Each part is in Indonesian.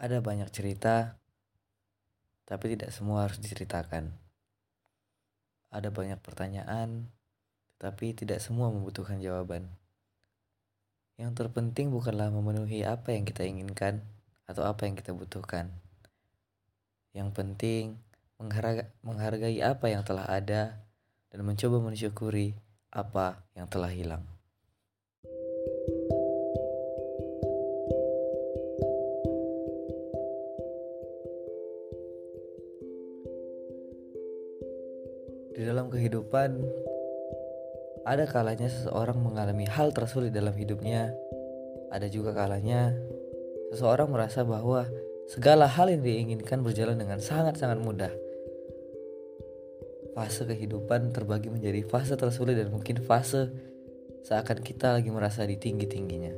Ada banyak cerita, tapi tidak semua harus diceritakan. Ada banyak pertanyaan, tapi tidak semua membutuhkan jawaban. Yang terpenting bukanlah memenuhi apa yang kita inginkan atau apa yang kita butuhkan. Yang penting menghargai apa yang telah ada dan mencoba mensyukuri apa yang telah hilang. Di dalam kehidupan, ada kalanya seseorang mengalami hal tersulit dalam hidupnya. Ada juga kalanya seseorang merasa bahwa segala hal yang diinginkan berjalan dengan sangat-sangat mudah. Fase kehidupan terbagi menjadi fase tersulit dan mungkin fase seakan kita lagi merasa di tinggi-tingginya.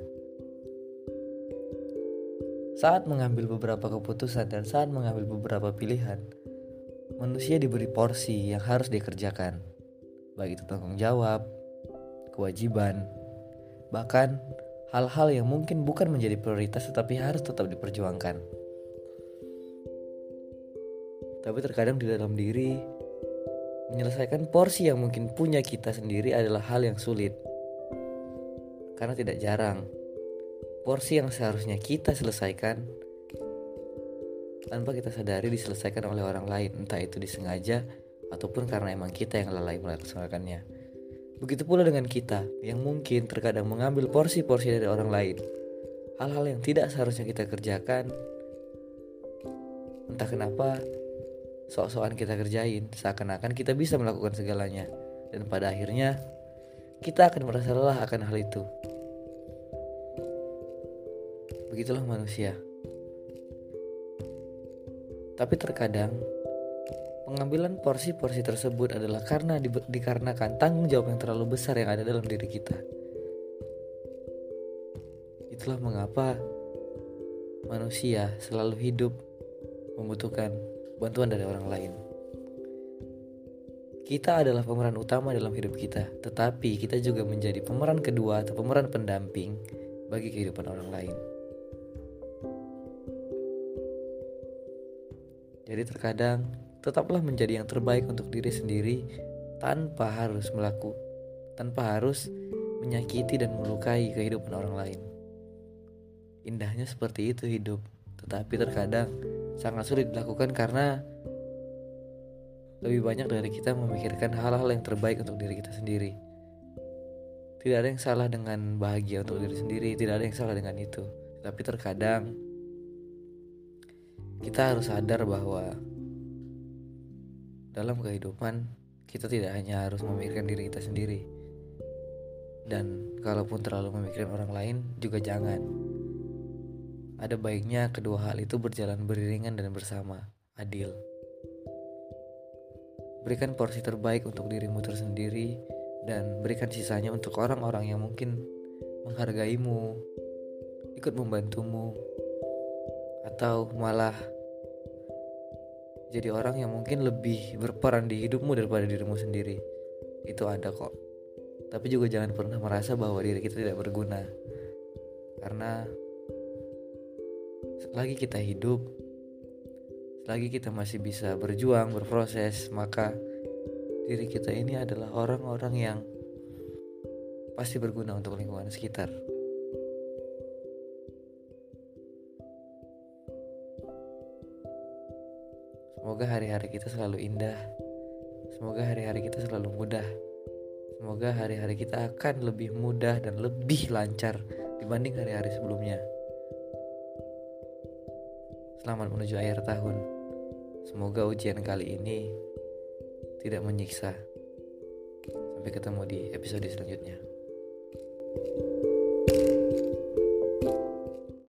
Saat mengambil beberapa keputusan dan saat mengambil beberapa pilihan, manusia diberi porsi yang harus dikerjakan, baik itu tanggung jawab, kewajiban, bahkan hal-hal yang mungkin bukan menjadi prioritas tetapi harus tetap diperjuangkan. Tapi terkadang di dalam diri, menyelesaikan porsi yang mungkin punya kita sendiri adalah hal yang sulit. Karena tidak jarang, porsi yang seharusnya kita selesaikan tanpa kita sadari diselesaikan oleh orang lain, entah itu disengaja ataupun karena emang kita yang lalai melaksanakannya. Begitu pula dengan kita yang mungkin terkadang mengambil porsi-porsi dari orang lain. Hal-hal yang tidak seharusnya kita kerjakan, entah kenapa sok-sokan kita kerjain, seakan-akan kita bisa melakukan segalanya. Dan pada akhirnya, kita akan merasa lelah akan hal itu. Begitulah manusia. Tapi terkadang pengambilan porsi-porsi tersebut adalah karena di, dikarenakan tanggung jawab yang terlalu besar yang ada dalam diri kita. Itulah mengapa manusia selalu hidup membutuhkan bantuan dari orang lain. Kita adalah pemeran utama dalam hidup kita, tetapi kita juga menjadi pemeran kedua atau pemeran pendamping bagi kehidupan orang lain. Jadi terkadang tetaplah menjadi yang terbaik untuk diri sendiri tanpa harus melakukan tanpa harus menyakiti dan melukai kehidupan orang lain. Indahnya seperti itu hidup, tetapi terkadang sangat sulit dilakukan karena lebih banyak dari kita memikirkan hal-hal yang terbaik untuk diri kita sendiri. Tidak ada yang salah dengan bahagia untuk diri sendiri, tidak ada yang salah dengan itu. Tapi terkadang kita harus sadar bahwa dalam kehidupan kita tidak hanya harus memikirkan diri kita sendiri. Dan kalaupun terlalu memikirkan orang lain juga jangan. Ada baiknya kedua hal itu berjalan beriringan dan bersama adil. Berikan porsi terbaik untuk dirimu tersendiri dan berikan sisanya untuk orang-orang yang mungkin menghargaimu ikut membantumu atau malah jadi orang yang mungkin lebih berperan di hidupmu daripada dirimu sendiri. Itu ada kok. Tapi juga jangan pernah merasa bahwa diri kita tidak berguna. Karena selagi kita hidup, selagi kita masih bisa berjuang, berproses, maka diri kita ini adalah orang-orang yang pasti berguna untuk lingkungan sekitar. Semoga hari-hari kita selalu indah. Semoga hari-hari kita selalu mudah. Semoga hari-hari kita akan lebih mudah dan lebih lancar dibanding hari-hari sebelumnya. Selamat menuju akhir tahun. Semoga ujian kali ini tidak menyiksa. Sampai ketemu di episode selanjutnya. thank you